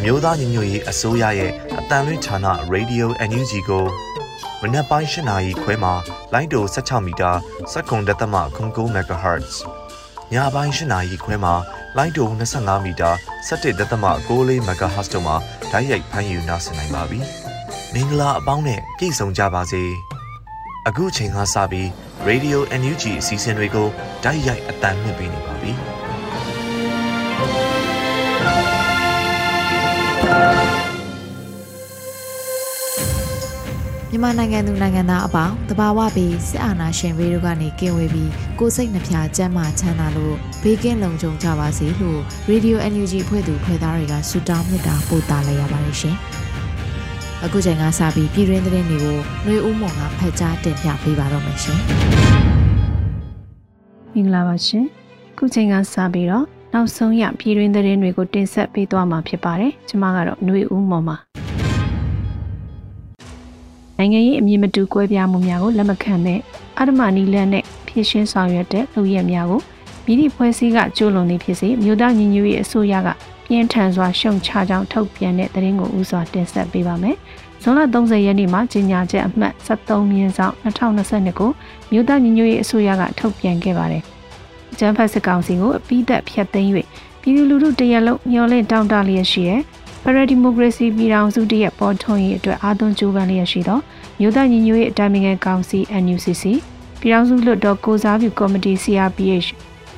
အမျိုးသားညီညွတ်ရေးအစိုးရရဲ့အတန်လွင့်ဌာန Radio NUG ကိုမနက်ပိုင်း၈နာရီခွဲမှာလိုင်းတို16မီတာစက္ကန့်တက်သမ9 MHz ညပိုင်း၈နာရီခွဲမှာလိုင်းတို25မီတာ17တက်သမ6 MHz တို့မှာဓာတ်ရိုက်ဖမ်းယူနိုင်နိုင်ပါပြီမင်္ဂလာအပေါင်းနဲ့ပြည့်စုံကြပါစေအခုချိန်ကစပြီး Radio NUG အစီအစဉ်တွေကိုဓာတ်ရိုက်အတန်မြင့်ပေးနေပါပြီ မြန်မာနိုင်ငံသူနိုင်ငံသားအပေါင်းတဘာဝပြီးစစ်အာဏာရှင်ပြည်တို့ကနေကင်းဝေးပြီးကိုယ်စိတ်နှဖျားကျန်းမာချမ်းသာလို့ဘေးကင်းလုံခြုံကြပါစေလို့ Radio NUG ဖွဲ့သူဖွဲ့သားတွေကဆုတောင်းမေတ္တာပို့သလိုက်ရပါတယ်ရှင်။အခုချိန်ကစပြီးပြည်တွင်းသတင်းတွေကိုနှွေဦးမွန်ကဖတ်ကြားတင်ပြပေးပါတော့မယ်ရှင်။မင်္ဂလာပါရှင်။အခုချိန်ကစပြီးတော့နောက်ဆုံးရပြည်တွင်းသတင်းတွေကိုတင်ဆက်ပေးသွားမှာဖြစ်ပါတယ်။ကျွန်မကတော့နှွေဦးမွန်ပါ။ နိုင်ငံရေးအမြင့်မတူကွဲပြားမှုများကိုလက်မခံတဲ့အဓမ္မနီလန်းနဲ့ဖြည့်ရှင်းဆောင်ရွက်တဲ့လူရဲများကိုမိသည့်ဖွဲ့စည်းကကျိုးလွန်သည်ဖြစ်စေမြို့သားညီညွတ်ရေးအစိုးရကပြင်းထန်စွာရှုံချကြောင်းထုတ်ပြန်တဲ့သတင်းကိုဥစွာတင်ဆက်ပေးပါမယ်။ဇွန်လ30ရက်နေ့မှာကြီးညာချက်အမှတ်73မြင်းဆောင်2022ကိုမြို့သားညီညွတ်ရေးအစိုးရကထုတ်ပြန်ခဲ့ပါတယ်။ကျန်းဖတ်စစ်ကောင်စီကိုအပိသက်ဖျက်သိမ်း၍ပြည်သူလူထုတရက်လုံးမျှော်လင့်တောင်းတလျက်ရှိတဲ့ ဖရဒီမိုကရေစီပြည်ထောင်စုတရက်ပေါ်ထွန်းရေးအတွက်အာသွန်ကြိုးပမ်းလျက်ရှိသောမြို့သားညီညွတ်ရေးအတိုင်းအမြံကောင်စီ NUCC ပြည်ထောင်စုလွှတ်တော်ကိုစားပြုကော်မတီ CRPH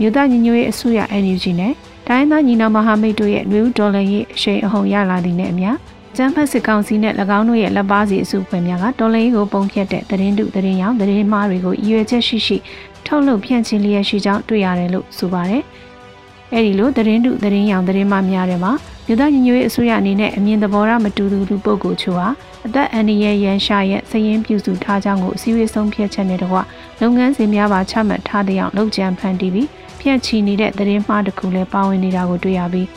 မြို့သားညီညွတ်ရေးအစိုးရ NUG နဲ့တိုင်းသားညီနောင်မဟာမိတ်တို့ရဲ့နှွေဦးဒေါ်လာရေးအရှိန်အဟုန်ရလာသည်နဲ့အမျှကျန်းဖက်စစ်ကောင်စီနဲ့၎င်းတို့ရဲ့လက်ပါစီအစုအဖွဲ့များကဒေါ်လာရေးကိုပုံဖြတ်တဲ့သတင်းတုသတင်းရောင်သတင်းမှားတွေကိုရည်ရွယ်ချက်ရှိရှိထုတ်လုပ်ဖြန့်ချီလျက်ရှိကြောင်းတွေ့ရတယ်လို့ဆိုပါတယ်။အဲဒီလိုသတင်းတုသတင်းရောင်သတင်းမှားများတယ်မှာ မြို့သားညီညွတ်ရေးအစိုးရအနေနဲ့အမြင်သဘောထားမတူသူလူပုဂ္ဂိုလ်ချို့ဟာအသက်အန္တရာယ်ရန်ရှာရဲ့စည်ရင်ပြုစုထားကြောင်းကိုအစည်းအဝေးဆုံးဖြတ်ချက်နဲ့တကွလုပ်ငန်းစဉ်များပါချမှတ်ထားတဲ့အောင်လုပ်ကြံဖန်တီးပြီးဖြန့်ချီနေတဲ့သတင်းမှားတစ်ခုလည်းပါဝင်နေတာကိုတွေ့ရပြီး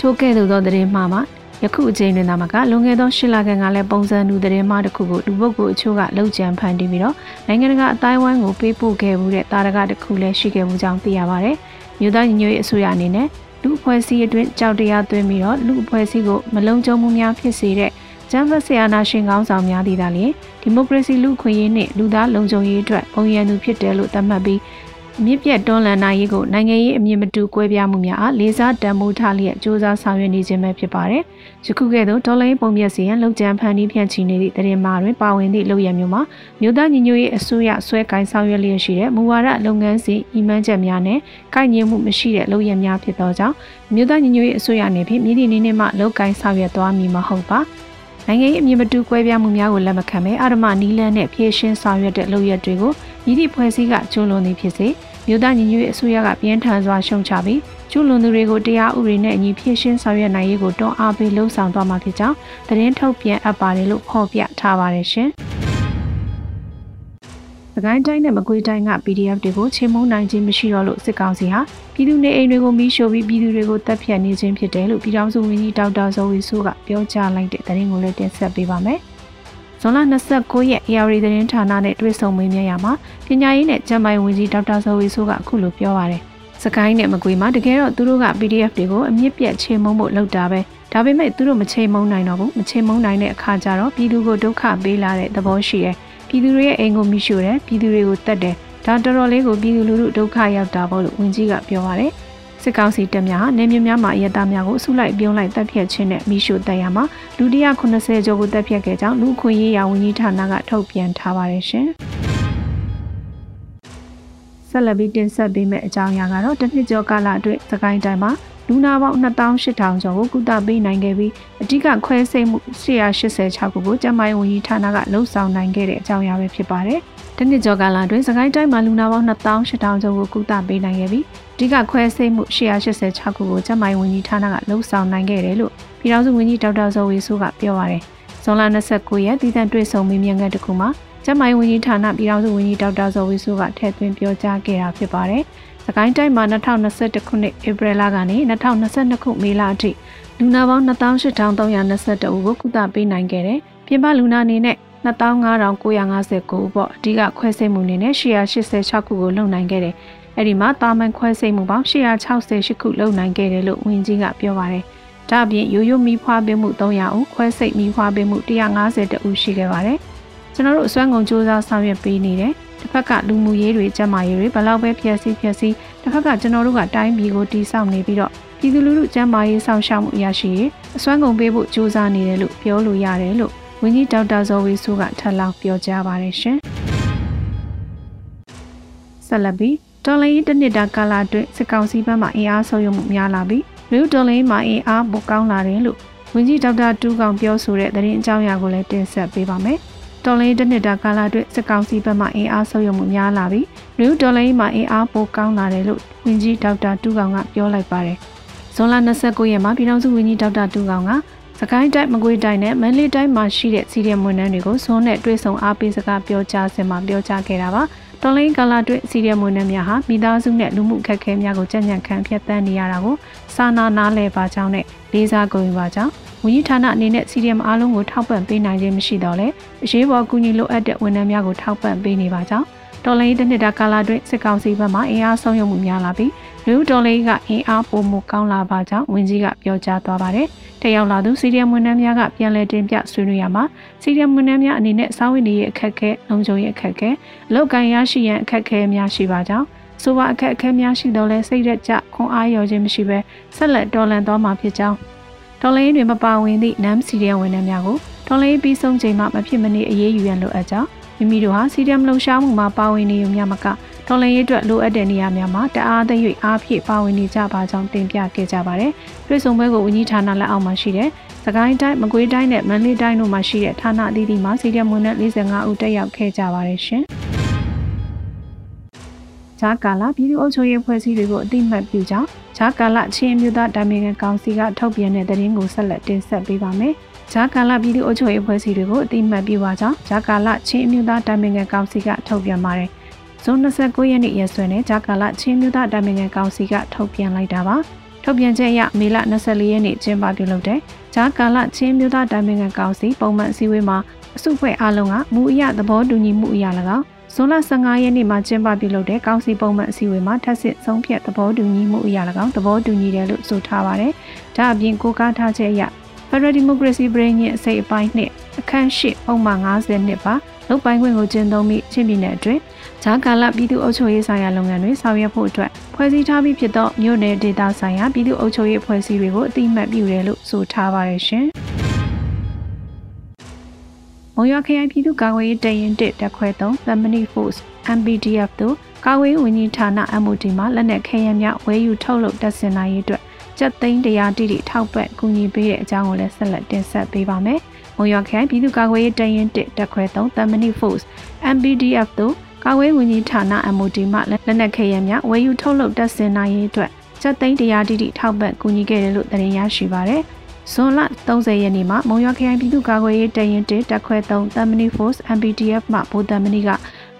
ထို့ကဲ့သို့သောသတင်းမှားမှာယခုအချိန်တွင်သာမကလွန်ခဲ့သောရှစ်လခန့်ကလည်းပုံစံတူသတင်းမှားတစ်ခုကိုလူပုဂ္ဂိုလ်အချို့ကလှုပ်ကြံဖန်တီးပြီးတော့နိုင်ငံတကာအတိုင်းဝိုင်းကိုပေးပို့ခဲ့မှုတဲ့တာရကတစ်ခုလည်းရှိခဲ့မှုကြောင့်သိရပါတယ်။မြို့သားညီညွတ်ရေးအစိုးရအနေနဲ့ လူအဖွဲ့အစည်းအတွင်းကြောက်တရားသွင်းပြီးတော့လူအဖွဲ့အစည်းကိုမလုံခြုံမှုများဖြစ်စေတဲ့ဂျမ်ဖတ်ဆီယာနာရှင်ကောင်းဆောင်များသည်သာလျှင်ဒီမိုကရေစီလူခွင့်ရေးနှင့်လူသားလုံခြုံရေးအတွက်ပုံရန်သူဖြစ်တယ်လို့သတ်မှတ်ပြီး မြစ်ပြတ်တွန်းလှန်နိုင်ရေးကိုနိုင်ငံရေးအမြင့်မတူကွဲပြားမှုများအားလေးစားတန်ဖိုးထားလျက်စ조사ဆောင်ရွက်နေခြင်းပဲဖြစ်ပါတယ်။ယခုကဲ့သို့ဒေါ်လာပုံပြစီရန်လုံခြံဖန်တီးဖြန့်ချီနေသည့်တရင်မာတွင်ပါဝင်သည့်လုပ်ရမျိုးမှာမြို့သားညီညွတ်ရေးအစိုးရဆွဲကိုင်းဆောင်ရွက်လျက်ရှိတဲ့မူဝါဒလုပ်ငန်းစဉ်ဤမှန်းချက်များနဲ့ကိုက်ညီမှုမရှိတဲ့လုပ်ရများဖြစ်သောကြောင့်မြို့သားညီညွတ်ရေးအစိုးရအနေဖြင့်မြည်သည့်နည်းနဲ့မှလုပ်ကိုင်းဆောင်ရွက်သွားမည်မဟုတ်ပါ။ နိုင်ငံရေးအမြင်မတူကွဲပြားမှုများကိုလက်မခံဘဲအာရမနီလန်းနဲ့ဖြည့်ရှင်းဆောင်ရွက်တဲ့လုပ်ရက်တွေကိုမြည်သည့်ဖွဲ့စည်းကကျူးလွန်သည်ဖြစ်စေမြို့သားညီညွတ်ရေးအစိုးရကပြင်းထန်စွာရှုံချပြီးကျူးလွန်သူတွေကိုတရားဥပဒေနဲ့အညီဖြည့်ရှင်းဆောင်ရွက်နိုင်ရေးကိုတွန်းအားပေးလှုံ့ဆော်သွားမှာဖြစ်ကြောင်းသတင်းထုတ်ပြန်အပ်ပါတယ်လို့ဖော်ပြထားပါတယ်ရှင်။။ သကိုင်းတိုင်းနဲ့မကွေးတိုင်းက PDF တွေကိုချိန်မုံနိုင်ခြင်းမရှိတော့လို့စစ်ကောင်စီဟာပြည်သူနေအိမ်တွေကိုမီးရှို့ပြီးပြည်သူတွေကိုတပ်ဖြတ်နေခြင်းဖြစ်တယ်လို့ပြည်ထောင်စုဝန်ကြီးဒေါက်တာဇော်ဝီဆိုးကပြောကြားလိုက်တဲ့သတင်းကိုလည်းတင်ဆက်ပေးပါမယ်။ဇွန်လ29ရက် AR သတင်းဌာနနဲ့တွေ့ဆုံမေးမြန်းရမှာပညာရေးနဲ့ကျန်းမာရေးဝန်ကြီးဒေါက်တာဇော်ဝီဆိုးကအခုလိုပြောပါတယ်။စကိုင်းနဲ့မကွေးမှာတကယ်တော့သူတို့က PDF တွေကိုအမြင့်ပြတ်ချိန်မုံဖို့လုပ်တာပဲဒါပေမဲ့သူတို့မချိန်မုံနိုင်တော့ဘူးမချိန်မုံနိုင်တဲ့အခါကျတော့ပြည်သူကိုဒုက္ခပေးလာတဲ့သဘောရှိတယ် ပြည်သူတွေရဲ့အိမ်ကိုမိရှို့တယ်ပြည်သူတွေကိုတတ်တယ်ဒါတော်တော်လေးကိုပြည်သူလူထုဒုက္ခရောက်တာပေါ့လို့ဝန်ကြီးကပြောပါတယ်စစ်ကောင်စီတပ်များဟာနေမြေများမှာအရတားများကိုအစုလိုက်ပြုံးလိုက်တပ်ဖြတ်ခြင်းနဲ့မိရှို့တပ်ရမှာလူ190ကျော်ကိုတပ်ဖြတ်ခဲ့ကြောင်းလူခွင့်ရေးရာဝန်ကြီးဌာနကထုတ်ပြန်ထားပါတယ်ရှင်ဆက်လက်ပြီးတင်ဆက်ပေးမယ့်အကြောင်းအရာကတော့တစ်နှစ်ကျော်ကာလအတွင်းစကိုင်းတိုင်းမှာ လူနာပေါင်း2800ကျော်ကိုကုသပေးနိုင်ခဲ့ပြီးအဓိကခွဲစိတ်မှု186ခုကိုကျန်းမာရေးဝန်ကြီးဌာနကလှုပ်ဆောင်နိုင်ခဲ့တဲ့အကြောင်းအရာပဲဖြစ်ပါတယ်။တနစ်ကျော်ကာလအတွင်းစကိုင်းတိုင်းမှာလူနာပေါင်း2800ကျော်ကိုကုသပေးနိုင်ခဲ့ပြီးအဓိကခွဲစိတ်မှု186ခုကိုကျန်းမာရေးဝန်ကြီးဌာနကလှုပ်ဆောင်နိုင်ခဲ့တယ်လို့ပပြည်ထောင်စုဝန်ကြီးဒေါက်တာဇော်ဝေဆိုးကပြောပါရယ်ဇွန်လ29ရက်တည်တံ့တွေ့ဆုံမေးမြန်းခန်းတစ်ခုမှာကျမိုင်းဝန်ကြီးဌာနပြည်ထောင်စုဝန်ကြီးဒေါက်တာဇော်ဝေဆိုးကထည့်သွင်းပြောကြားခဲ့တာဖြစ်ပါတယ်။ စကိုင်းတိုင်းမှာ2021ခုနှစ်ဧပြီလကနေ2022ခုမေလအထိလူနာပေါင်း28322ဦးကိုကုသပေးနိုင်ခဲ့တယ်။ပြင်ပလူနာအနေနဲ့25959ဦးပေါ့အဓိကခွဲစိတ်မှုအနေနဲ့186ခုကိုလုံနိုင်ခဲ့တယ်။အဲ့ဒီမှာတာမန်ခွဲစိတ်မှုပေါင်း168ခုလုံနိုင်ခဲ့တယ်လို့ဝန်ကြီးကပြောပါတယ်။ဒါ့အပြင်ရိုးရိုးမီးဖွားပေးမှု300ဦးခွဲစိတ်မီးဖွားပေးမှု150ဦးရှိခဲ့ပါတယ်။ကျွန်တော်တို့အစွမ်းကုန်စူးစမ်းဆောင်ရွက်ပေးနေတယ် တစ်ဖက်ကလူမှုရေးတွေကျန်းမာရေးတွေဘလောက်ပဲဖြည့်ဆည်းဖြည့်ဆည်းတစ်ဖက်ကကျွန်တော်တို့ကတိုင်းပြည်ကိုတည်ဆောက်နေပြီးတော့ပြည်သူလူထုကျန်းမာရေးဆောင်ရှောက်မှုအရာရှိရေးအစွမ်းကုန်ပေးဖို့စူးစမ်းနေတယ်လို့ပြောလို့ရတယ်လို့ဝန်ကြီးဒေါက်တာဇော်ဝေဆိုးကထပ်လောင်းပြောကြားပါတယ်ရှင်ဆက်လက်ပြီးတော်လိုင်းတနစ်တာကာလအတွင်းစစ်ကောင်စီဘက်မှအင်အားဆုပ်ယုံမှုများလာပြီးလူတော်လိုင်းမှာအင်အားပိုကောင်းလာတယ်လို့ဝန်ကြီးဒေါက်တာတူးကောင်ပြောဆိုတဲ့သတင်းအကြောင်းအရာကိုလည်းတင်ဆက်ပေးပါမယ်။ တော်လိုင်းတစ်နှစ်တာကာလအတွက်စစ်ကောင်စီဘက်မှအင်အားဆုပ်ယုပ်မှုများလာပြီးလူတော်လိုင်းမှာအင်အားပိုကောင်းလာတယ်လို့ဝန်ကြီးဒေါက်တာတူကောင်ကပြောလိုက်ပါတယ်။ဇွန်လ29ရက်မှာပြည်ထောင်စုဝန်ကြီးဒေါက်တာတူကောင်ကစကိုင်းတိုင်းမကွေးတိုင်းနဲ့မန္တလေးတိုင်းမှာရှိတဲ့စီရီယံဝန်ထမ်းတွေကိုဇွန်နဲ့တွဲဆုံအားပေးစကားပြောကြားစင်မှာပြောကြားခဲ့တာပါ။တော်လိုင်းကာလအတွက်စီရီယံဝန်ထမ်းများဟာမိသားစုနဲ့လူမှုခက်ခဲများကိုကြံ့ကြံ့ခံဖျက်ဆီးနေရတာကိုစာနာနားလည်ပါကြောင်းနဲ့လေးစားဂုဏ်ယူပါကြောင်း ဝန်ကြီးဌာနအနေနဲ့ CDM အားလုံးကိုထောက်ပံ့ပေးနိုင်ခြင်းမရှိတော့လဲအရေးပေါ်ကူညီလိုအပ်တဲ့ဝန်ထမ်းများကိုထောက်ပံ့ပေးနေပါကြောင်းတော်လိုင်းတစ်နှစ်တာကာလအတွင်းစစ်ကောင်စီဘက်မှအင်အားဆုံးယုံမှုများလာပြီးလူတော်လိုင်းကအင်အားပိုမိုကောင်းလာပါကြောင်းဝန်ကြီးကပြောကြားသွားပါတယ်။တက်ရောက်လာသူစီရီယမ်ဝန်ထမ်းများကပြန်လည်တင်ပြဆွေးနွေးရမှာစီရီယမ်ဝန်ထမ်းများအနေနဲ့စောင်းဝင်ရေးအခက်အခဲလုံခြုံရေးအခက်အခဲအလောက်ကန်ရရှိရန်အခက်အခဲများရှိပါကြောင်းဆိုပါအခက်အခဲများရှိတော့လဲစိတ်ရက်ကြခွန်အားရောခြင်းမရှိဘဲဆက်လက်တော်လှန်သွားမှာဖြစ်ကြောင်း တော်လိုင်းတွင်မပါဝင်သည့်နမ်စီရီယံဝန်ထမ်းများကိုတော်လိုင်းပြီးဆုံးချိန်မှမဖြစ်မနေအရေးယူရန်လိုအပ်ကြောင်းမိမိတို့ဟာစီရီယံလှုပ်ရှားမှုမှာပါဝင်နေုံများမကတော်လိုင်းရေးအတွက်လိုအပ်တဲ့နေရာများမှာတအားသိ၍အားဖြည့်ပါဝင်နေကြပါကြောင်းတင်ပြခဲ့ကြပါတယ်။ပြည်စုံပွဲကိုဝန်ကြီးဌာနလက်အောက်မှာရှိတဲ့စကိုင်းတိုင်းမကွေးတိုင်းနဲ့မန္တလေးတိုင်းတို့မှာရှိတဲ့ဌာနအသီးသီးမှာစီရီယံဝန်ထမ်း45ဦးတက်ရောက်ခဲ့ကြပါတယ်ရှင်။ဂျာကာလာပြည်သူ့အုပ်ချုပ်ရေးဖွဲ့စည်းတွေကိုအတိမတ်ပြုကြောင်း ဂျာကာလချင်းမျိုးသားဒါမင်ကန်ကောင်စီကထုတ်ပြန်တဲ့သတင်းကိုဆက်လက်တင်ဆက်ပေးပါမယ်။ဂျာကာလပြည်သူ့အုပ်ချုပ်ရေးအဖွဲ့အစည်းတွေကိုအတိမတ်ပြုပါကြောင်းဂျာကာလချင်းမျိုးသားဒါမင်ကန်ကောင်စီကထုတ်ပြန်ပါတယ်။ဇွန်29ရက်နေ့ရက်စွဲနဲ့ဂျာကာလချင်းမျိုးသားဒါမင်ကန်ကောင်စီကထုတ်ပြန်လိုက်တာပါ။ထုတ်ပြန်ချက်အရမေလ24ရက်နေ့ကျင်းပပြုလုပ်တဲ့ဂျာကာလချင်းမျိုးသားဒါမင်ကန်ကောင်စီပုံမှန်အစည်းအဝေးမှာအစုအဖွဲ့အလုံးကမူအရသဘောတူညီမှုအရ၎င်း ဇွန်လ15ရက်နေ့မှာကျင်းပပြုလုပ်တဲ့ကောင်စီပုံမှန်အစည်းအဝေးမှာထပ်ဆင့်ဆုံးဖြတ်သဘောတူညီမှုအရာ၎င်းသဘောတူညီတယ်လို့ဆိုထားပါတယ်။ဒါအပြင်ကိုကားထားချက်အရ Federal Democracy Brain ရဲ့အစိပ်အပိုင်းနှစ်အခန်းရှိပုံမှန်50နှစ်ပါလုပ်ပိုင်ခွင့်ကိုကျင်းသုံးပြီးချင်းပြည်နယ်အတွင်းဂျာကာလပြည်သူ့အုပ်ချုပ်ရေးဆိုင်ရာလုပ်ငန်းတွေဆောင်ရွက်ဖို့အတွက်ဖွဲ့စည်းထားပြီးဖြစ်သောမြို့နယ်ဒေသဆိုင်ရာပြည်သူ့အုပ်ချုပ်ရေးဖွဲ့စည်းတွေကိုအတိအမှတ်ပြုတယ်လို့ဆိုထားပါတယ်ရှင်။ မုံရွာခရိုင်ပြည်သူ့ကာကွယ်ရေးတရင်တစ်တက်ခွဲ3 Family Force MPDF တို့ကာကွယ်ရေးဝန်ကြီးဌာန MOD မှလက်နက်ခဲယမ်းများဝယ်ယူထုတ်လုပ်တပ်ဆင်နိုင်ရေးအတွက်စက်သိန်းတရားတိတိထောက်ပံ့ကူညီပေးတဲ့အကြောင်းကိုလည်းဆက်လက်တင်ဆက်ပေးပါမယ်။မုံရွာခရိုင်ပြည်သူ့ကာကွယ်ရေးတရင်တစ်တက်ခွဲ3 Family Force MPDF တို့ကာကွယ်ရေးဝန်ကြီးဌာန MOD မှလက်နက်ခဲယမ်းများဝယ်ယူထုတ်လုပ်တပ်ဆင်နိုင်ရေးအတွက်စက်သိန်းတရားတိတိထောက်ပံ့ကူညီခဲ့တယ်လို့သတင်းရရှိပါရယ်။ ဇွန်လ30ရက်နေ့မှာမုံရွာခရိုင်ပြည်သူ့ကာကွယ်ရေးတရင်1တက်ခွဲ3 Tamini Force MPTF မှဗိုလ်တမနီက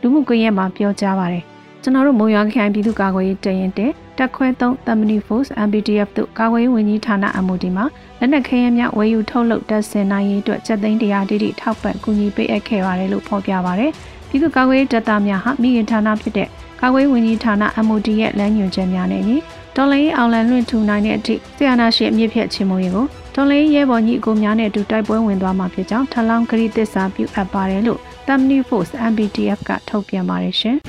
လူမှုကွန်ရက်မှာပြောကြားပါတယ်။ကျွန်တော်တို့မုံရွာခရိုင်ပြည်သူ့ကာကွယ်ရေးတရင်1တက်ခွဲ3 Tamini Force MPTF တို့ကာကွယ်ရေးဝန်ကြီးဌာန MOD မှာလက်နက်ခဲယမ်းများဝယ်ယူထုတ်လုပ်တပ်ဆင်နိုင်ရေးအတွက်စက်သိန်းတရားတိတိထောက်ပံ့ကူညီပေးအပ်ခဲ့ပါတယ်လို့ဖော်ပြပါတယ်။ပြည်သူ့ကာကွယ်ရေးတပ်သားများဟာမိခင်ဌာနဖြစ်တဲ့ကာကွယ်ရေးဝန်ကြီးဌာန MOD ရဲ့လမ်းညွှန်ချက်များနဲ့ ညီတော်လိုင်းအောင်လန်လွင့်ထူနိုင်တဲ့အထိဆီယနာရှိအမြင့်ဖြတ်ခြင်းမိုးရင်ကိုတော်လိုင်းရဲဘော်ညီအကိုများနဲ့အတူတိုက်ပွဲဝင်သွားမှာဖြစ်ကြောင်းထလောင်းဂရီသစ္စာပြုအပ်ပါတယ်လို့ Tamni Force MBTF ကထုတ်ပြန်ပါတယ်ရှင်။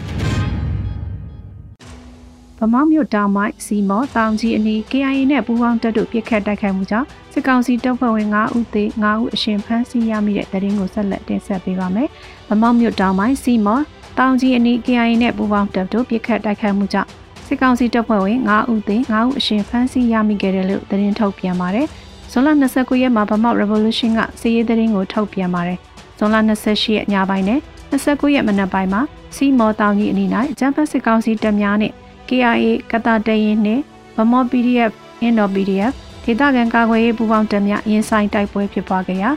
ဗမောက်မြို့တောင်ပိုင်းစီမော်တောင်ကြီးအနီး KIA နဲ့ပူးပေါင်းတပ်တို့ပြစ်ခတ်တိုက်ခိုက်မှုကြောင့်စစ်ကောင်စီတပ်ဖွဲ့ဝင်9ဦးသေ9ဦးအရှင်ဖမ်းဆီးရမိတဲ့တရင်ကိုဆက်လက်တင်ဆက်ပေးပါမယ်။ဗမောက်မြို့တောင်ပိုင်းစီမော်တောင်ကြီးအနီး KIA နဲ့ပူးပေါင်းတပ်တို့ပြစ်ခတ်တိုက်ခိုက်မှုကြောင့် စစ်ကောင်စီတပ်ဖွဲ့ဝင်9ဦးသေ9ဦးအရှင်ဖမ်းဆီးရမိခဲ့တယ်လို့သတင်းထုတ်ပြန်ပါတယ်။ဇွန်လ29ရက်မှာဗမောက် Revolution ကစီးရေးသတင်းကိုထုတ်ပြန်ပါတယ်။ဇွန်လ28ရက်ညပိုင်းနဲ့29ရက်မနက်ပိုင်းမှာစီမော်တောင်ကြီးအနီး၌ဂျမ်ဖတ်စစ်ကောင်စီတပ်များနဲ့ KIA ကတာတရင်နှင့်ဗမော် PDF အင်ဒို PDF ဒေသခံကာကွယ်ရေးပူးပေါင်းတပ်များရင်ဆိုင်တိုက်ပွဲဖြစ်ပွားခဲ့ရာ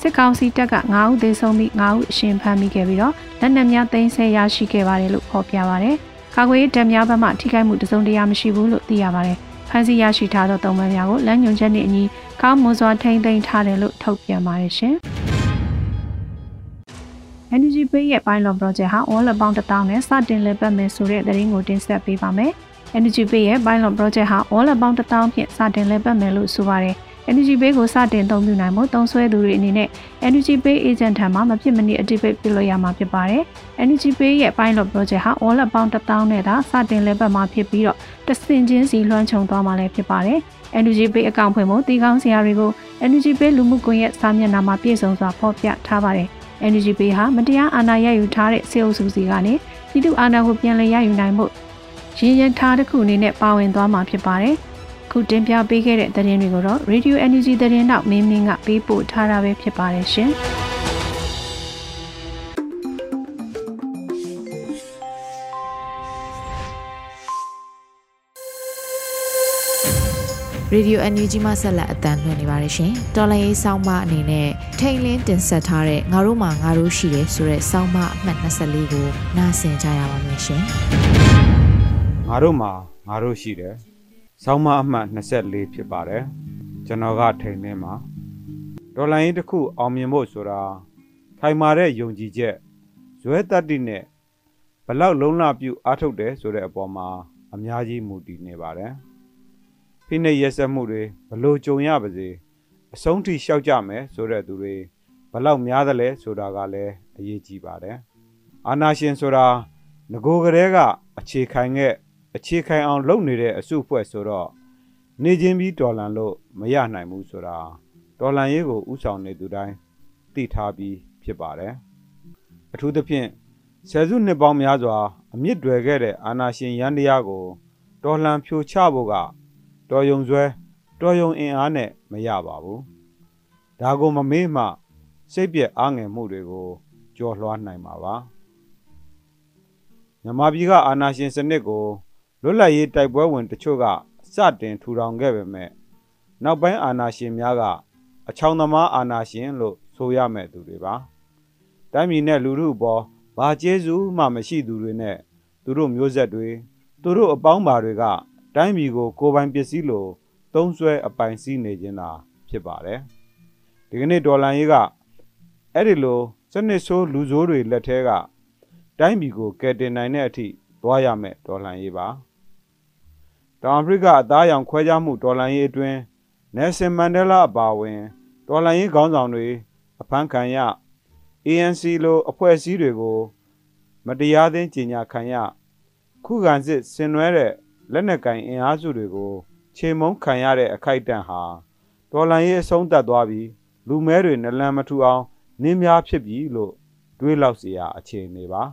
စစ်ကောင်စီတပ်က9ဦးသေဆုံးပြီး9ဦးအရှင်ဖမ်းမိခဲ့ပြီးတော့လက်နက်များသိမ်းဆည်းရရှိခဲ့ပါတယ်လို့ဖော်ပြပါတယ်။ ကာကွယ်ရေးတပ်များဘက်မှထိခိုက်မှုတစုံတရာမရှိဘူးလို့သိရပါတယ်။ဖမ်းဆီးရရှိထားသောတုံးပန်းများကိုလက်ညွန်ချက်နှင့်အညီကောင်းမွန်စွာထိန်းသိမ်းထားတယ်လို့ထုတ်ပြန်ပါတယ်ရှင်။ Energy Pay ရဲ့ pilot project ဟာ all about 1000နဲ့စတင်လည်ပတ်မယ်ဆိုတဲ့သတင်းကိုတင်ဆက်ပေးပါမယ်။ Energy Pay ရဲ့ pilot project ဟာ all about 1000ဖြင့်စတင်လည်ပတ်မယ်လို့ဆိုပါတယ်။ Energy Pay ကိုစတင်သုံးပြုနိုင်မှုသုံးစွဲသူတွေအနေနဲ့ Energy Pay agent ထံမှမဖြစ်မနစ် activate ပြုလုပ်ရမှာဖြစ်ပါတယ်။ Energy Pay ရဲ့ pilot project ဟာ all about 1000နဲ့သာစတင်လည်ပတ်မှာဖြစ်ပြီးတော့တဆင်ချင်းစီလွှမ်းခြုံသွားမှာလည်းဖြစ်ပါတယ်။ Energy Pay အကောင့်ဖွင့်ဖို့တီကောင်းစရာတွေကို Energy Pay လူမှုကွန်ရက်စာမျက်နှာမှာပြည့်စုံစွာဖော်ပြထားပါတယ်။ Energy Pay ဟာမတရားအာဏာရယူထားတဲ့စေအုပ်စုစီကနေပြည်သူအာဏာကိုပြန်လည်ရယူနိုင်မှုရင်းရထားတစ်ခုအနေနဲ့ပါဝင်သွားမှာဖြစ်ပါတယ်။ ခုတင်ပြပေးခဲ့တဲ့သတင်းတွေကိုတော့ Radio Energy သတင်းတော့မင်းမင်းကပေးပို့ထားတာပဲဖြစ်ပါတယ်ရှင်။ Radio NUG မှဆက်လက်အတန်းလွှင့်နေပါတယ်ရှင်။တော်လိုင်းရေးဆောင်းမအနေနဲ့ထိန်လင်းတင်ဆက်ထားတဲ့ငါတို့မှာငါတို့ရှိတယ်ဆိုတဲ့ဆောင်းမအမှတ်24ကိုနားဆင်ကြရပါမယ်ရှင်။ငါတို့မှာငါတို့ရှိတယ်။ ဆောင်းမအမှတ်24ဖြစ်ပါတယ်။ကျွန်တော်ကထိန်လင်းမှာတော်လိုင်းရေးတစ်ခုအောင်မြင်ဖို့ဆိုတာခိုင်မာတဲ့ယုံကြည်ချက်ဇွဲတတ္တိနဲ့ဘလောက်လုံးလပြုအားထုတ်တယ်ဆိုတဲ့အပေါ်မှာအများကြီးမူတည်နေပါတယ်။ဖိနှိပ်ရက်စက်မှုတွေဘလို့ကြုံရပါစေအဆုံးထိရှောက်ကြမယ်ဆိုတဲ့သူတွေဘလောက်များသလဲဆိုတာကလည်းအရေးကြီးပါတယ်အာနာရှင်ဆိုတာငโกကလေးကအခြေခံခဲ့ အခြေခံအောင်လုပ်နေတဲ့အစုအဖွဲ့ဆိုတော့နေချင်းပြီးတော်လန်လို့မရနိုင်ဘူးဆိုတာတော်လန်ရေးကိုဥဆောင်နေသူတိုင်းသိထားပြီးဖြစ်ပါတယ်အထူးသဖြင့်ဆယ်စုနှစ်ပေါင်းများစွာအမြင့်တွယ်ခဲ့တဲ့အာနာရှင်ရန်တရားကိုတော်လှန်ဖြိုချဖို့ကတော်ယုံဆွဲတော်ယုံအင်အားနဲ့မရပါဘူးဒါကိုမမေ့မှစိတ်ပြက်အားငယ်မှုတွေကိုကြော်လွှားနိုင်မှာပါမြန်မာပြည်ကအာဏာရှင်စနစ်ကို လွတ်လပ်ရေးတိုက်ပွဲဝင်တချို့ကစတင်ထူထောင်ခဲ့ပေမဲ့နောက်ပိုင်းအာဏာရှင်များကအချောင်သမားအာဏာရှင်လို့ဆိုရမဲ့သူတွေပါတိုင်းပြည်နဲ့လူထုပေါ်ဘာကျေးဇူးမှမရှိသူတွေနဲ့သူတို့မျိုးဆက်တွေသူတို့အပေါင်းပါတွေကတိုင်းပြည်ကိုကိုယ်ပိုင်ပစ္စည်းလိုသုံးဆွဲအပိုင်စီးနေခြင်းသာဖြစ်ပါတယ်ဒီကနေ့ဒေါ်လာရေးကအဲ့ဒီလိုစနစ်ဆိုးလူဆိုးတွေလက်ထဲကတိုင်းပြည်ကိုကယ်တင်နိုင်တဲ့အထိသွားရမယ်ဒေါ်လာရေးပါ တောင်အာဖရိကအသားရောင်ခွဲခြားမှုဒေါ်လာရေးအတွင်းနယ်ဆင်မန်ဒဲလာအပါအဝင်ဒေါ်လာရေးခေါင်းဆောင်တွေအဖမ်းခံရ ANC လိုအဖွဲ့အစည်းတွေကို မတရားသင်းကြီးညာခံရခုခံစစ်ဆင်နွှဲတဲ့လက်နက်ကင်အင်အားစုတွေကိုခြေမုံခံရတဲ့အခိုက်အတန့်ဟာဒေါ်လာရေးအဆုံးသတ်သွားပြီးလူမဲတွေနလန်မထူအောင်နင်းများဖြစ်ပြီလို့တွေးလောက်เสียအခြေအနေပါ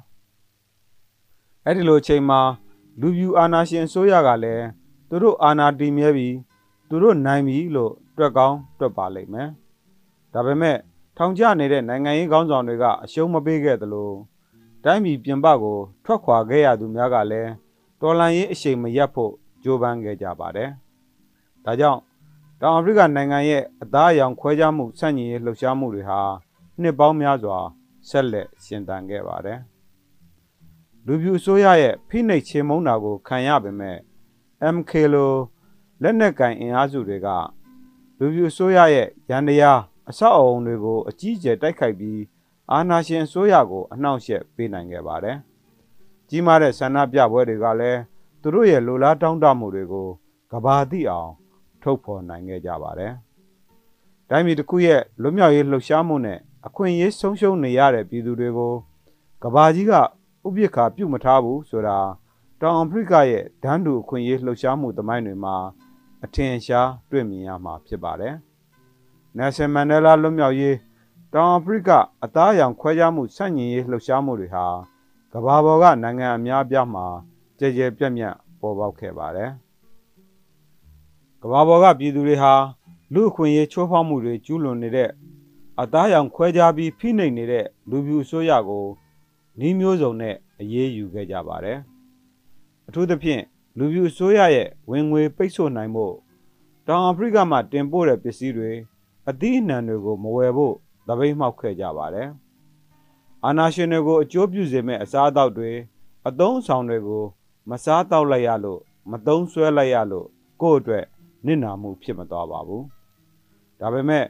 အဲ့ဒီလိုအချိန်မှာလူပြူအာနာရှင်အစိုးရကလည်း သူတို့အာနာတည်မြဲပြီးသူတို့နိုင်ပြီလို့တွက်ကောင်းတွက်ပါလိမ့်မယ်ဒါပေမဲ့ထောင်ကျနေတဲ့နိုင်ငံရေးခေါင်းဆောင်တွေကအရှုံးမပေးခဲ့သလိုတိုင်းပြည်ပြင်ပကိုထွက်ခွာခဲ့ရသူများကလည်းတော်လန်ရေးအရှိန်မရပ်ဖို့ကြိုးပမ်းခဲ့ကြပါတယ်။ဒါကြောင့်တောင်အာဖရိကနိုင်ငံရဲ့အသားအရောင်ခွဲခြားမှုဆန့်ကျင်ရေးလှုပ်ရှားမှုတွေဟာနှစ်ပေါင်းများစွာဆက်လက်ရှင်သန်ခဲ့ပါတယ်။လူပြူအစိုးရရဲ့ဖိနှိပ်ချေမှုန်းတာကိုခံရပေမဲ့ MK လိုလက်နက်ကင်အင်အားစုတွေကလူပြူအစိုးရရဲ့ရန်တရားအဆောက်အအုံတွေကိုအကြီးအကျယ်တိုက်ခိုက်ပြီးအာဏာရှင်အစိုးရကိုအနှောင့်အယှက်ပေးနိုင်ခဲ့ပါတယ်။ကြီးမားတဲ့ဆန္ဒပြပွဲတွေကလည်းသူတို့ရဲ့လိုလားတောင်းတမှုတွေကိုကဘာသိအောင်ထုတ်ဖော်နိုင်ခဲ့ကြပါတယ်။တိုင်းပြည်တစ်ခုရဲ့လွတ်မြောက်ရေးလှုပ်ရှားမှုနဲ့အခွင့်အရေးဆုံးရှုံးနေရတဲ့ပြည်သူတွေကိုကဘာကြီးကဥပိ္ပခါပြုတ်မထားဘူးဆိုတာ တောင်အာဖရိကရဲ့ဒန်းတူအခွင့်အရေးလှုပ်ရှားမှုသမိုင်းတွေမှာအထင်ရှားတွေ့မြင်ရမှာဖြစ်ပါတယ်။ Nelson Mandela လွတ်မြောက်ရေးတောင်အာဖရိကအသားအရောင်ခွဲခြားမှုဆန့်ကျင်ရေးလှုပ်ရှားမှုတွေဟာကဘာပေါ်ကနိုင်ငံအများအပြားမှာကြဲကြဲပြန့်ပြန့်ပေါ်ပေါက်ခဲ့ပါတယ်။ကဘာပေါ်ကပြည်သူတွေဟာလူအခွင့်အရေးချိုးဖောက်မှုတွေကျူးလွန်နေတဲ့အသားရောင်ခွဲခြားပြီးဖိနှိပ်နေတဲ့လူပြူအစိုးရကိုနှီးမျိုးစုံနဲ့အရေးယူခဲ့ကြပါတယ်။ အထူးသဖြင့်လူပြူအစိုးရရဲ့ဝင်ငွေပိတ်ဆို့နိုင်မှုတောတောင်အာဖရိကမှာတင်ပို့တဲ့ပစ္စည်းတွေအသီးအနှံတွေကိုမဝယ်ဖို့သပိတ်မှောက်ခဲ့ကြပါတယ်။အာနာရှင်တွေကိုအကျိုးပြုစေမဲ့အစားအသောက်တွေအသုံးအဆောင်တွေကိုမစားတော့လိုက်ရလို့မသုံးဆွဲလိုက်ရလို့ကိုယ့်အတွက်နစ်နာမှုဖြစ်မသွားပါဘူး။ဒါပေမဲ့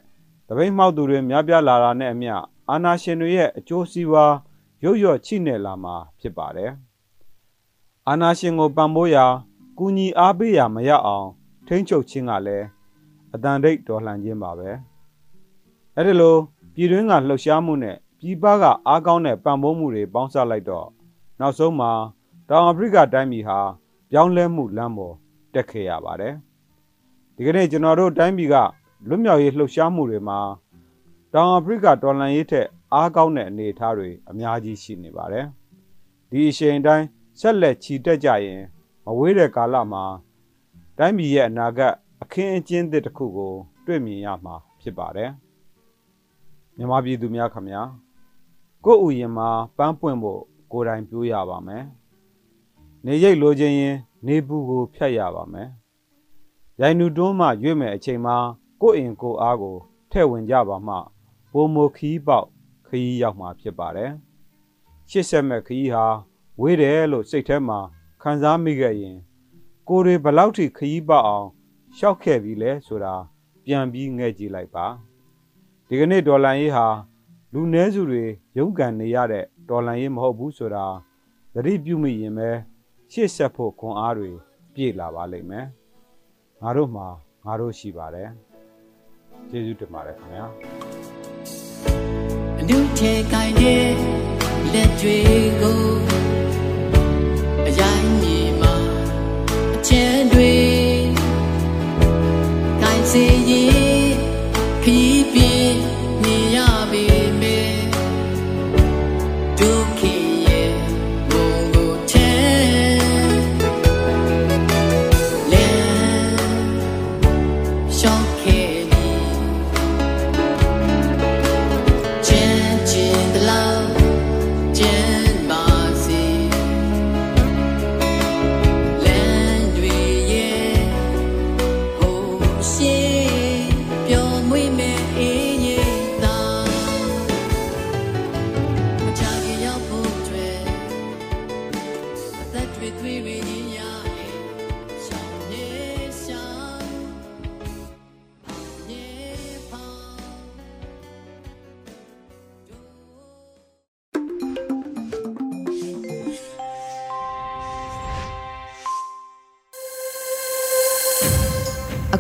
တပိတ်မှောက်သူတွေများပြားလာတာနဲ့အမျှအာနာရှင်တွေရဲ့အကျိုးစီးပွားရုပ်ရော့ချိနေလာမှာဖြစ်ပါတယ်။ အာနာရှင်ကိုပံ့ပိုးရာကူညီအားပေးရာမရအောင် ထိမ့်ချုပ်ခြင်းကလည်းအတန်တိတ်တော်လှန်ခြင်းပါပဲ။အဲဒီလိုပြည်တွင်းကလှုပ်ရှားမှုနဲ့ပြည်ပကအားကောင်းတဲ့ပံ့ပိုးမှုတွေပေါင်းစပ်လိုက်တော့နောက်ဆုံးမှာတောင်အာဖရိကတိုင်းပြည်ဟာပြောင်းလဲမှုလမ်းပေါ်တက်ခဲ့ရပါတယ်။ဒီကနေ့ကျွန်တော်တို့တိုင်းပြည်ကလွတ်မြောက်ရေးလှုပ်ရှားမှုတွေမှာတောင်အာဖရိကတော်လှန်ရေးထက်အားကောင်းတဲ့အနေအထားတွေအများကြီးရှိနေပါတယ်။ဒီအချိန်တိုင်း ဆက်လက်ချီတက်ကြရင်မဝေးတဲ့ကာလမှာတိုင်းပြည်ရဲ့အနာဂတ်အခင်းအကျင်းသစ်တစ်ခုကို တွေ့မြင်ရမှာဖြစ်ပါတယ်။မြန်မာပြည်သူများခင်ဗျာကိုယ့်ဥယျာဉ်မှာပန်းပွင့်ဖို့ကိုယ်တိုင်ပြိုးရပါမယ်။နေရိပ်လိုချင်ရင်နေပူကိုဖြတ်ရပါမယ်။ရိုင်နူတွန်းမှရွေ့မယ်အချိန်မှာကိုယ့်အင်ကိုအားကိုထဲ့ဝင်ကြပါမှပုံမခီးပေါက်ခီးရောက်မှာဖြစ်ပါတယ်။ရှစ်ဆက်မဲ့ခီးဟာ ဝေးတယ်လို့စိတ်ထဲမှာခံစားမိခဲ့ရင် ကိုယ်တွေဘလောက်ထိခီးပေါက်အောင်ရှောက်ခဲ့ပြီလဲဆိုတာပြန်ပြီးငဲ့ကြည့်လိုက်ပါဒီကနေ့ဒေါ်လာရေးဟာလူနည်းစုတွေရုန်းကန်နေရတဲ့ဒေါ်လာရေးမဟုတ်ဘူးဆိုတာသတိပြုမိရင်ပဲရှေ့ဆက်ဖို့ခွန်အားတွေပြည့်လာပါလိမ့်မယ်ငါတို့မှာငါတို့ရှိပါတယ်ကျေးဇူးတင်ပါတယ်ခင်ဗျာအနုထဲကိုင်းတဲ့လက်တွေကို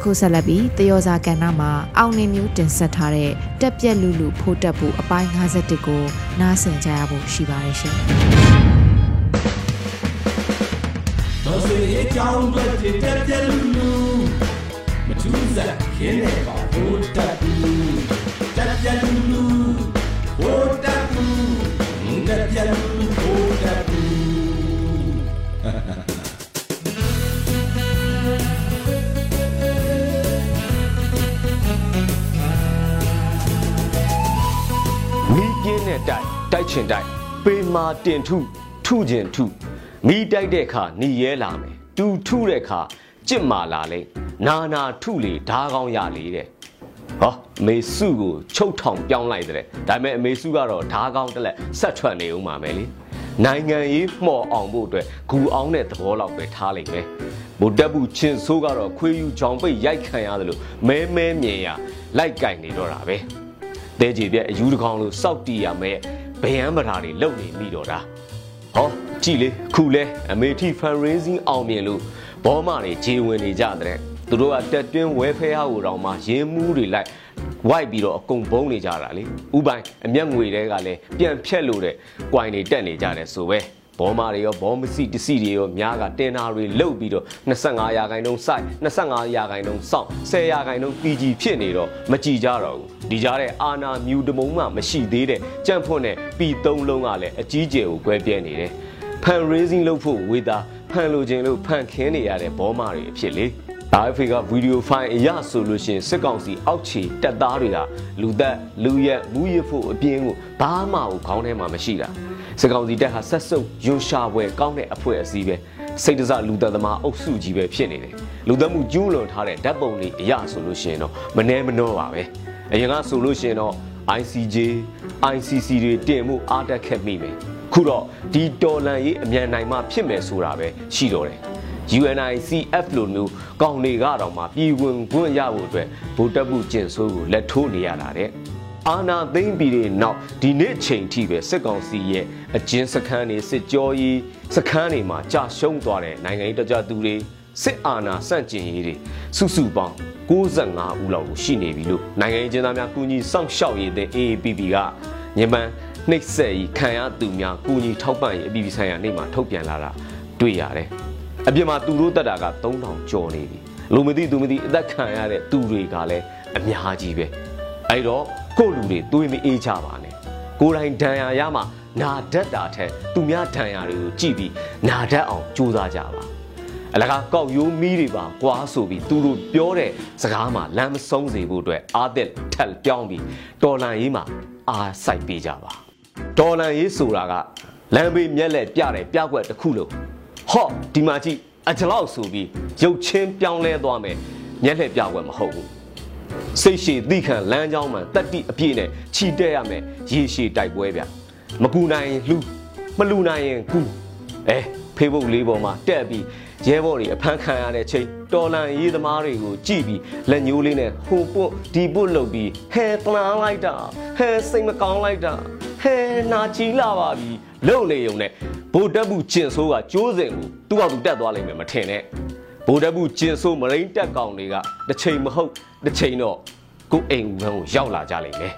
အခုဆက်လက်ပြီးတယောဇာကဏ္ဍမှာအောင်နေမျိုးတင်ဆက်ထားတဲ့တက်ပြက်လူလူဖိုးတက်ဖို့အပိုင်း51ကိုနားဆင်ကြရဖို့ရှိပါတယ်ရှင်တော်စေအကြောင်းတွေတက်တက်လူလူမထူးစားခင်းနေပါဘိုးတက်လူတက်တက်လူလူဘိုးတက်လူတက်တက်လူ တဲ့တိုက်တိုက်ချင်တိုက်ပေမာတင်ထုထုချင်ထုမီးတိုက်တဲ့အခါหนีရဲလာမယ်တူထုတဲ့အခါကြစ်မာလာလေနာနာထုလေဓားကောင်းရလေတဲ့ဟောအမေစုကိုချုပ်ထောင်ပြောင်းလိုက်တဲ့ဒါပေမဲ့အမေစုကတော့ဓားကောင်းတက်လက်ဆက်ထွက်နေဦးမှာမယ်လေနိုင်ငံရေးမှော်အောင်ဖို့အတွက်ဂူအောင်တဲ့သဘောလောက်ပဲထားလိုက်မယ်ဗိုလ်တပ်ဘူးချင်းဆိုးကတော့ခွေးယူချောင်ပိတ်ရိုက်ခံရတယ်လို့မဲမဲမြင်ရလိုက်ကင်နေတော့တာပဲတဲကြီးပြက်အယူတစ်ကောင်လို့စောက်တီရမယ် ဗယံပဓာတွေလုံနေမိတော့တာဟောကြည်လေခုလဲအမေထီ fundraising အောင်မြင်လို့ဘောမတွေခြေဝင်နေကြတဲ့သူတို့ကတက်တွင်းဝဲဖဲဟာကိုတောင်မှရင်းမှုတွေလိုက်ဝိုက်ပြီးတော့အကုန်ဘုံနေကြတာလေဥပိုင်အမျက်ငွေတွေကလည်းပြန်ဖြက်လို့တဲ့ quai တွေတက်နေကြတယ်ဆိုပဲ ဘောမာတွေရောဘောမစီတစီတွေရောများကတင်နာတွေလုတ်ပြီးတော့25ရာခိုင်နှုန်းစိုက်25ရာခိုင်နှုန်းစောင့်10ရာခိုင်နှုန်း PG ဖြစ်နေတော့မကြည်ကြတော့ဘူးဒီကြားတဲ့အာနာမြူတမုံမှမရှိသေးတဲ့ကြန့်ဖွန့်တဲ့ P3 လုံးကလည်းအကြီးကျယ်ကိုကွဲပြဲနေတယ်ဖန် raising လုပ်ဖို့ဝေတာဖန်လိုခြင်းလို့ဖန်ခင်းနေရတဲ့ဘောမာတွေအဖြစ်လေ RFA ကဗီဒီယိုဖိုင်အရဆိုလို့ရှိရင်စစ်ကောင်စီအောက်ခြေတပ်သားတွေကလူသက်လူရက်မူရဖို့အပြင်းကိုဘာမှကိုခေါင်းထဲမှာမရှိတာ စစ်ကောင်စီတပ်ဟာဆက်စုပ်ယွန်ရှာပွဲကောင်းတဲ့အဖွဲ့အစည်းပဲစိတ်တစလူသက်သမားအုပ်စုကြီးပဲဖြစ်နေတယ်လူသက်မှုကျူးလွန်ထားတဲ့ဓာတ်ပုံတွေအရဆိုလို့ရှိရင်တော့မနှဲမနှောပါပဲအရင်ကဆိုလို့ရှိရင်တော့ ICJ ICC တွေတင်မှုအားတက်ခဲ့မိမယ်ခုတော့ဒီတော်လန်ရေးအမြန်နိုင်မှဖြစ်မယ်ဆိုတာပဲရှိတော့တယ် UNICF လိုမျိုးကောင်းတွေကတော့မှပြည်ဝင်ခွင့်ရဖို့အတွက်ဗိုလ်တပ်မှုကျင့်ဆိုးကိုလက်ထိုးနေရတာတဲ့အာနာသိမ့်ပြီးတဲ့နောက်ဒီနေ့ချိန်ထိပဲစစ်ကောင်စီရဲ့ အကျဉ်းစခန်းတွေစစ်ကြောရေးစခန်းတွေမှာကြာရှုံးသွားတဲ့နိုင်ငံရေးတကြသူတွေစစ်အာဏာဆန့်ကျင်ရေးတွေစုစုပေါင်း65ဦးလောက်ကိုရှိနေပြီလို့နိုင်ငံရေးကျင်းသားများကူညီစောင့်ရှောက်ရေးတဲ့ AAPP ကညမန်နှိပ်စက်ရေးခံရသူများကူညီထောက်ပံ့ရေးအပြည်ပြည်ဆိုင်ရာနေ့မှာထုတ်ပြန်လာတာတွေ့ရတယ်။အပြင်မှာသူတို့တက်တာက3000ကျော်နေပြီ။လူမသိသူမသိအသက်ခံရတဲ့သူတွေကလည်းအများကြီးပဲ။အဲ့တော့ကိုယ့်လူတွေတွေးမအေးကြပါနဲ့။ကိုယ်တိုင်ဒဏ်ရာရမှ နာတတ်တာထက်သူများဒဏ်ရာတွေကိုကြည့်ပြီးနာတတ်အောင်ကြိုးစားကြပါ။အလကားကောက်ရိုးမီးတွေပါကွာဆိုပြီးသူတို့ပြောတဲ့စကားမှာလမ်းမဆုံးစေဖို့အတွက်အာသက်ထက်ပြောင်းပြီးတော်လန်ရေးမှာအားစိုက်ပေးကြပါဒေါ်လန်ရေးဆိုတာကလမ်းဘေးမျက်လက်ပြတယ်ပြကွက်တစ်ခုလို့ဟော့ဒီမှာကြည့်အကြလောက်ဆိုပြီးရုပ်ချင်းပြောင်းလဲသွားမယ်မျက်လက်ပြကွက်မဟုတ်ဘူးစိတ်ရှည်သိခံလမ်းကြောင်းမှတက်တိအပြည့်နဲ့ခြိတက်ရမယ်ရေရှည်တိုက်ပွဲဗျ မကူနိုင်ရင်လှူမလူနိုင်ရင်ကူအဲဖေးဘုတ်လေးပေါ်မှာတက်ပြီးရဲဘော်တွေအဖမ်းခံရတဲ့ချိန်တော်လန်ရေးသမားတွေကိုကြည့်ပြီးလက်ညိုးလေးနဲ့ဟိုပုတ်ဒီပုတ်လုပ်ပြီးဟဲတနာလိုက်တာဟဲစိတ်မကောင်းလိုက်တာဟဲနာချီလာပါပြီလုံလေုံနဲ့ဗိုလ်တပ်ဘူးကျင်ဆိုးကကျိုးစင်ကိုသူ့ဘာသူတက်သွားလိမ့်မယ်မထင်နဲ့ဗိုလ်တပ်ဘူးကျင်ဆိုးမရိန်တက်ကောင်တွေကတစ်ချိန်မဟုတ်တစ်ချိန်တော့ကိုအိမ်ဦးခန်းကိုရောက်လာကြလိမ့်မယ်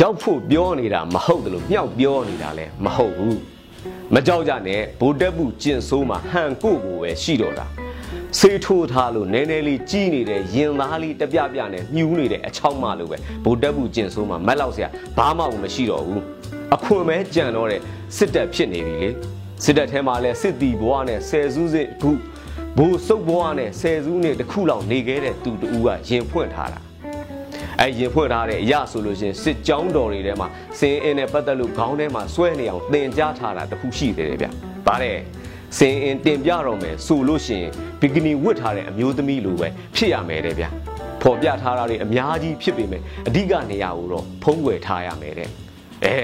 ရောက်ဖို့ပြောနေတာမဟုတ်တယ်လို့မြောက်ပြောနေတာလည်းမဟုတ်ဘူးမကြောက်ကြနဲ့ဗိုလ်တပ်ဘူးကျင်ဆိုးမှာဟန်ကိုကိုပဲရှိတော့တာဆေးထိုးထားလို့နည်းနည်းလေးကြီးနေတဲ့ရင်သားလေးတပြပြနဲ့မြူးနေတဲ့အချောင်းမလို့ပဲဗိုလ်တပ်ဘူးကျင်ဆိုးမှာမက်လောက်စရာဘာမှမရှိတော့ဘူးအခွန်ပဲကြံတော့တဲ့စစ်တပ်ဖြစ်နေပြီလေစစ်တပ်ထဲမှာလဲစစ်တီဘွားနဲ့ဆယ်စုစစ်ခုဘိုးစုပ်ဘွားနဲ့ဆယ်စုနှစ်တစ်ခုလောက်နေခဲ့တဲ့သူတူကရင်ဖွင့်ထားတာ အဲရင်ဖွင့်ထားတဲ့အရာဆိုလို့ရှင်စစ်ကြောင်းတော်တွေထဲမှာစင်အင်းနဲ့ပတ်သက်လို့ခေါင်းထဲမှာဆွဲနေအောင်သင်ကြားထားတာတခုရှိသေးတယ်ဗျ။ဗါတဲ့စင်အင်းတင်ပြတော့မယ်ဆိုလို့ရှင်ဘီကနီဝတ်ထားတဲ့အမျိုးသမီးလိုပဲဖြစ်ရမယ်တဲ့ဗျ။ဖော်ပြထားတာတွေအများကြီးဖြစ်ပေမဲ့အဓိကနေရာကိုတော့ဖုံးကွယ်ထားရမယ်တဲ့။အဲ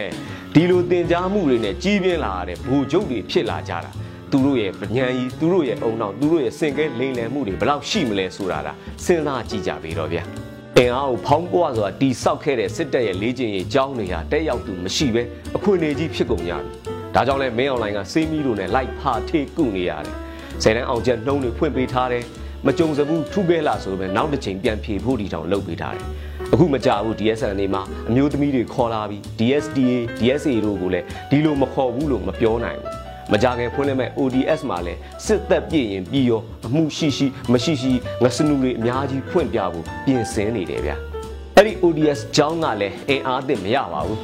ဒီလိုတင် जा မှုတွေနဲ့ကြီးပြင်းလာတဲ့ဘူကျုပ်တွေဖြစ်လာကြတာသူတို့ရဲ့ပညာကြီးသူတို့ရဲ့အုံနောက်သူတို့ရဲ့စင်ကဲလိမ်လည်မှုတွေဘယ်လောက်ရှိမလဲဆိုတာဒါစဉ်းစားကြည့်ကြပြီတော့ဗျာ အင်အားကိုဖောင်းပွားစွာတီဆောက်ခဲ့တဲ့စစ်တပ်ရဲ့လေ့ကျင့်ရေးကျောင်းတွေဟာတက်ရောက်သူမရှိပဲအခွင့်အရေးကြီးဖြစ်ကုန်ကြပြီဒါကြောင့်လဲမင်းအွန်လိုင်းကစေးမီတို့နဲ့လိုက်ဖာထေးကုနေရတယ်ဆယ်တန်းအောင်ချက်နှုံးတွေဖွင့်ပေးထားတယ်မကြုံစဘူးထူးခဲလာဆိုပဲနောက်တစ်ချိန်ပြန်ဖြေဖို့ဒီတောင်လုပ်ပေးထားတယ်အခုမကြဘူး DSN တွေမှာအမျိုးသမီးတွေခေါ်လာပြီး DSDA DSA တို့ကိုလည်းဒီလိုမခေါ်ဘူးလို့မပြောနိုင်ဘူး မကြခင်ဖွင့်လိုက်မဲ့ ODS မှာလည်းစစ်သက်ပြည့်ရင်ပြီးရောအမှုရှိရှိမရှိရှိငစနူတွေအများကြီးဖွင့်ပြဖို့ပြင်ဆင်နေတယ်ဗျအဲ့ဒီ ODS ကျောင်းကလည်းအင်အားသစ်မရပါဘူး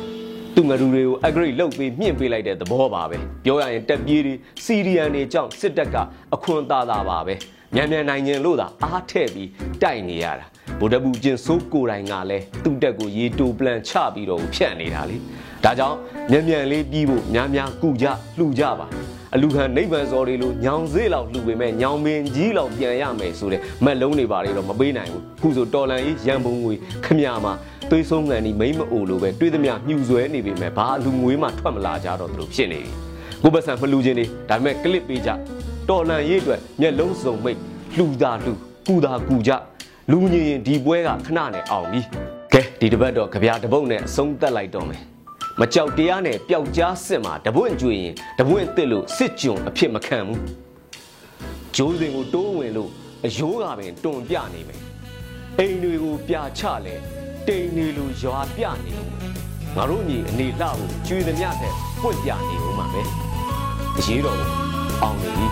သူငရူတွေကို upgrade လုပ်ပြီးမြင့်ပေးလိုက်တဲ့သဘောပါပဲပြောရရင်တက်ပြေးတွေစီရီယန်တွေကြောင့်စစ်တပ်ကအခွန်သာသာပါပဲမြန်မြန်နိုင်ရင်လို့သာအားထည့်ပြီးတိုက်နေရတာဗိုလ်တပူကျင်စိုးကိုတိုင်ကလည်းသူ့တက်ကိုရေတိုပလန်ချပြီးတော့ဖြတ်နေတာလေ ဒါကြောင့်မြန်မြန်လေးပြီးဖို့များများကုကြလှူကြပါအလူခံနိဗ္ဗာန်စော်တွေလိုညောင်စေးလောက်လှူပေမဲ့ညောင်မင်းကြီးလောက်ပြန်ရမယ်ဆိုတဲ့မက်လုံးတွေပါတွေတော့မပေးနိုင်ဘူးခုဆိုတော်လန်ကြီးရန်ပုံငွေခမရမှာသွေးဆုံးကန်ဒီမိမ့်မအိုလိုပဲတွေးသမျှညှူဆွဲနေပေမဲ့ဘာအလူငွေမှထွက်မလာကြတော့သူတို့ဖြစ်နေပြီကိုပတ်စံမလူချင်းနေဒါပေမဲ့ကလစ်ပေးကြတော်လန်ရေးအတွက်မျက်လုံးစုံမိတ်လှူတာလှူကူတာကူကြလူညင်ရင်ဒီပွဲကခဏနဲ့အောင်ပြီကဲဒီတစ်ပတ်တော့ကြပြတပုတ်နဲ့အဆုံးသက်လိုက်တော့မယ် မကြောက်တရားနဲ့ပျောက်ကြားစစ်မှာတပွင့်ကျွေရင်တပွင့်တစ်လို့စစ်ကြုံအဖြစ်မခံဘူးဂျိုးစင်ကိုတိုးဝင်လို့အယိုးကပင်တွန်ပြနေမယ်အိမ်တွေကိုပြချလဲတိမ်နေလိုရွာပြနေဦးငါတို့ညီအနေလှဖို့ကျွေသမျှတဲ့ပွင့်ပြနေဦးမှာပဲအရေးတော်ကိုအောင်နေပြီ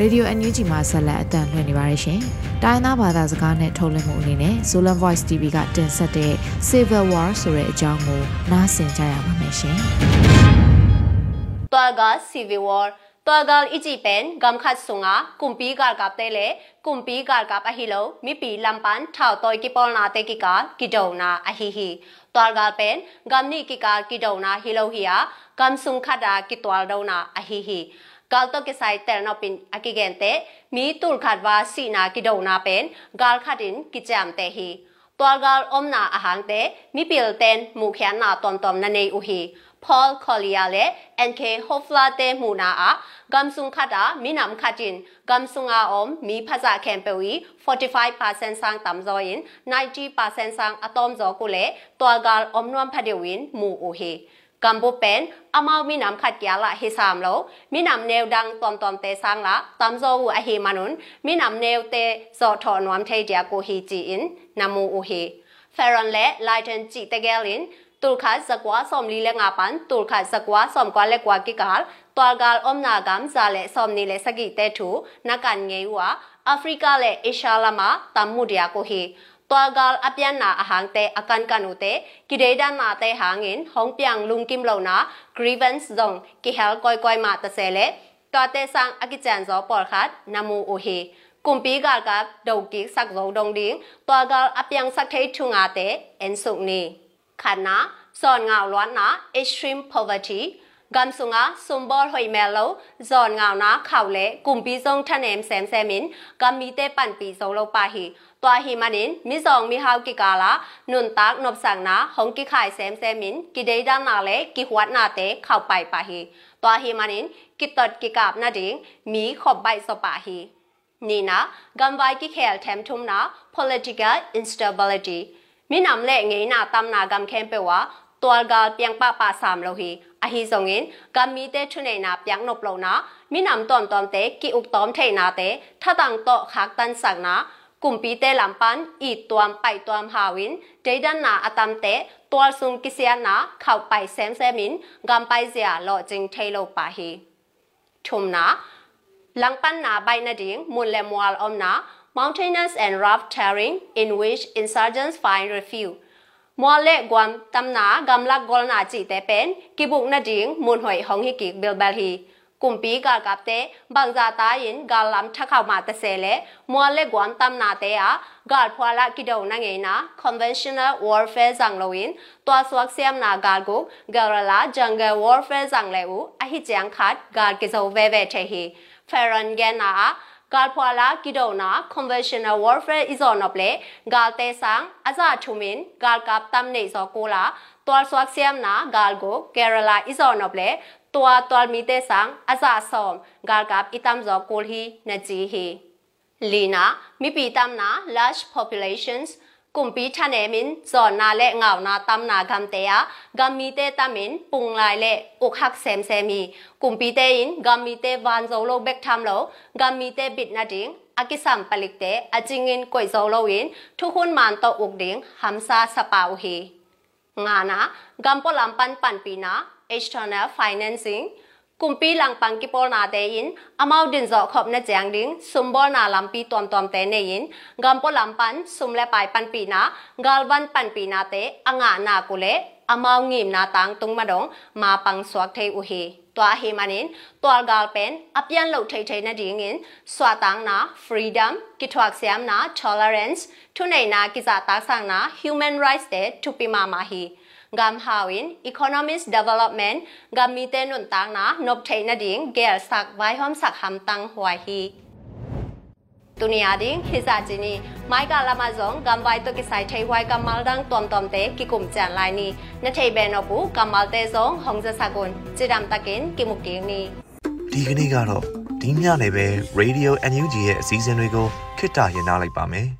Radio NUG မှာဆက်လက်အသံလွှင့်နေပါတယ်ရှင်။တိုင်းသားဘာသာစကားနဲ့ထုတ်လွှင့်မှုအနေနဲ့ Solar Voice TV ကတင်ဆက်တဲ့ Civil War ဆိုတဲ့အကြောင်းကိုနားဆင်ကြရပါမယ်ရှင်။တွာက Civil War တွာကလ်အီဂျီပန်ဂမ်ခတ်ဆုငါကွန်ပီဂါကပ်တဲလေကွန်ပီဂါကပ်အဟီလိုမိပီလမ်ပန်ထောက်တိုက်ကီပေါ်နာတဲကီကာကီဒိုနာအဟီဟီတွာကလ်ပန်ဂမ်နီကီကာကီဒိုနာဟီလိုဟီယာဂမ်ဆုငခဒါကီတွာလ်ဒိုနာအဟီဟီ galto ke sai terno pin akigente mi tur khatwa sina kidona pen gal khatin kicham te hi twalgal omna ahang te mi pil ten mukhya na tom tom na nei uhi Paul Collier နဲ့ NK Hofla တဲ့မူနာအားဂမ်ဆုံခတာမိနမ်ခတင်ဂမ်ဆုံအာအုံးမိဖဇာကမ်ပဝီ45%ဆန်းတမ်ဇိုင်90%ဆန်းအတုံးဇော်ကိုလေတွာဂါလ်အုံးနွမ်ဖဒေဝင်းမူအိုဟေ กัมบูเป็นอามามีน้ำขัดยาละเฮสามโลมีน้ำแนวดังตอมตอมเตสังละตามโซวูอเฮมานุนมีน้ำแนวเตซอถอนวมเทเดียโกฮีจีอินนามูโอเฮเฟรอนและไลเทนจีเตเกลินตูขาสกวาสมลีเลงาปันตูขาสกวาสมกวาเลกวากิกาลตัวกาลอมนากามซาเลสมนีเลสกิเตทูนักันเงยวาแอฟริกาเลเอชาลามาตัมมุดยาโกฮี ตัวกาลอเปียนนาอาหางเตอากันกันุเตกิเดดานาเตหางินฮองเปียงลุงกิมโลนา grievance zone กิเฮลกอยกอยมาตะเซเลตัวเตสังอากิจันซอปอลคัดนามูโอเฮกุมปีกาลกับดาวกิสักโซดงดิงตัวกาลอเปียงสักเททุงอาเตเอ็นสุกนีขันนาซอนงาวล้วนนา extreme poverty กำสุงาสมบอลหอยแมลโลซอนงาวนาข่าวเละกลุ่มปีทรงทะเนมแซมแซมินกำมีเตปั่นปีโซโลปาฮีตัวหิมานินมิซองมีฮาวกิกาลานุนตักนบสังนาหงกิขายแซมแซมินกิเดดานาเลกิหวัดนาเตเข้าไปปาฮีตัวหิมานินกิตดกิกาบนาดิงมีขอบใบสปาฮีนี่นะกำไว้กิเคลแถมทุมนะ political instability မိနမ်လေငေနာတမ်နာဂမ်ခဲပေဝါ ตัวกาเปียงปะปะสามโลหีอหิสงินกามีเตทุเนนาเปียงนบโลนามีนำตอมตอมเตกิอุกตอมเทนาเตถ้าตังโตคักตันสักนากลุ่มปีเตลำปันอีตวมไปตวมหาวินเจดันนาอตัมเตตัวซุงกิเซียนาเข้าไปแซมแซมินกำไปเสียหล่อจิงเทโลปาฮีทุมนาลังปันนาใบนาดิงมุลเลมวลอมนา mountainous and rough terrain in which insurgents find refuge มัวเละกวมตำนากำลักกอลนาจีแต่เป็นกิบุกนาดิงมุนหอยหองฮิกิกเบลเบลฮีกุมปีกากับเตบางจาตายินกาลัมทักเข้ามาตะเสเลมัวเละกวมตำนาเตอะกาลพวละกิโดนังเงนะ conventional warfare จังโลวินตัวสวกเซียมนากาลกุกกาลลา jungle warfare จังเลวอหิจังคัดกาลกิโซเวเวเทฮีเฟรันแกนา ကာဖွာလာကိဒိုနာ conventional warfare is on of le gal te sang aza thumin gal kap tam nei zo kola twal swak siam na gal go kerala is on of le twa twal mi te sang aza som gal kap itam zo kol hi na ji hi lina mi pi tam na large populations กุมปีทะเนมินจอนนาและเหงานาตำนากำเตยกำมีเตตามินปุงลายและอกหักแซมแซมีกุมปีเตอินกำมีเตวานโซโลเบกทำโลกำมีเตบิดนาดิงอากิสัมปลิกเตอจิงินกวยโซโลวินทุกคนมันโตอุกดิงหัมซาสปาวฮีงานะกำปลัมปันปันปีนา external financing kumpi lang pang kipol na deyin, amaw din zo khop na jang ding, sumbol na lampi tuam tuam te neyin, gampo lampan sumle pai pan pina, galban pan pina te, anga na kule, amaw ngim na tang tung madong, ma pang suak te uhi. Tua hi manin, tua gal pen, apian lo te te na dingin, swa tang na, freedom, kitwak siam na, tolerance, tunay na kiza tak sang na, human rights te, tupi mama hi. gam hawin economist development gam mi te nun tang na nop thei na ding ge sak vai hom sak ham tang huai hi tunia ding hisa chini mai ka lama zong gam vai to ki sai thei huai kam mal dang tom tom te ki kum chan lai ni na thei be no bu kam mal te zong hong ja sakun chiram takin ki muk ding ni ဒီကနေ့ကတော့ဒီညနေပဲ Radio NUG ရဲ့အစည်းအဝေးကိုခਿੱတရရနိုင်ပါမယ်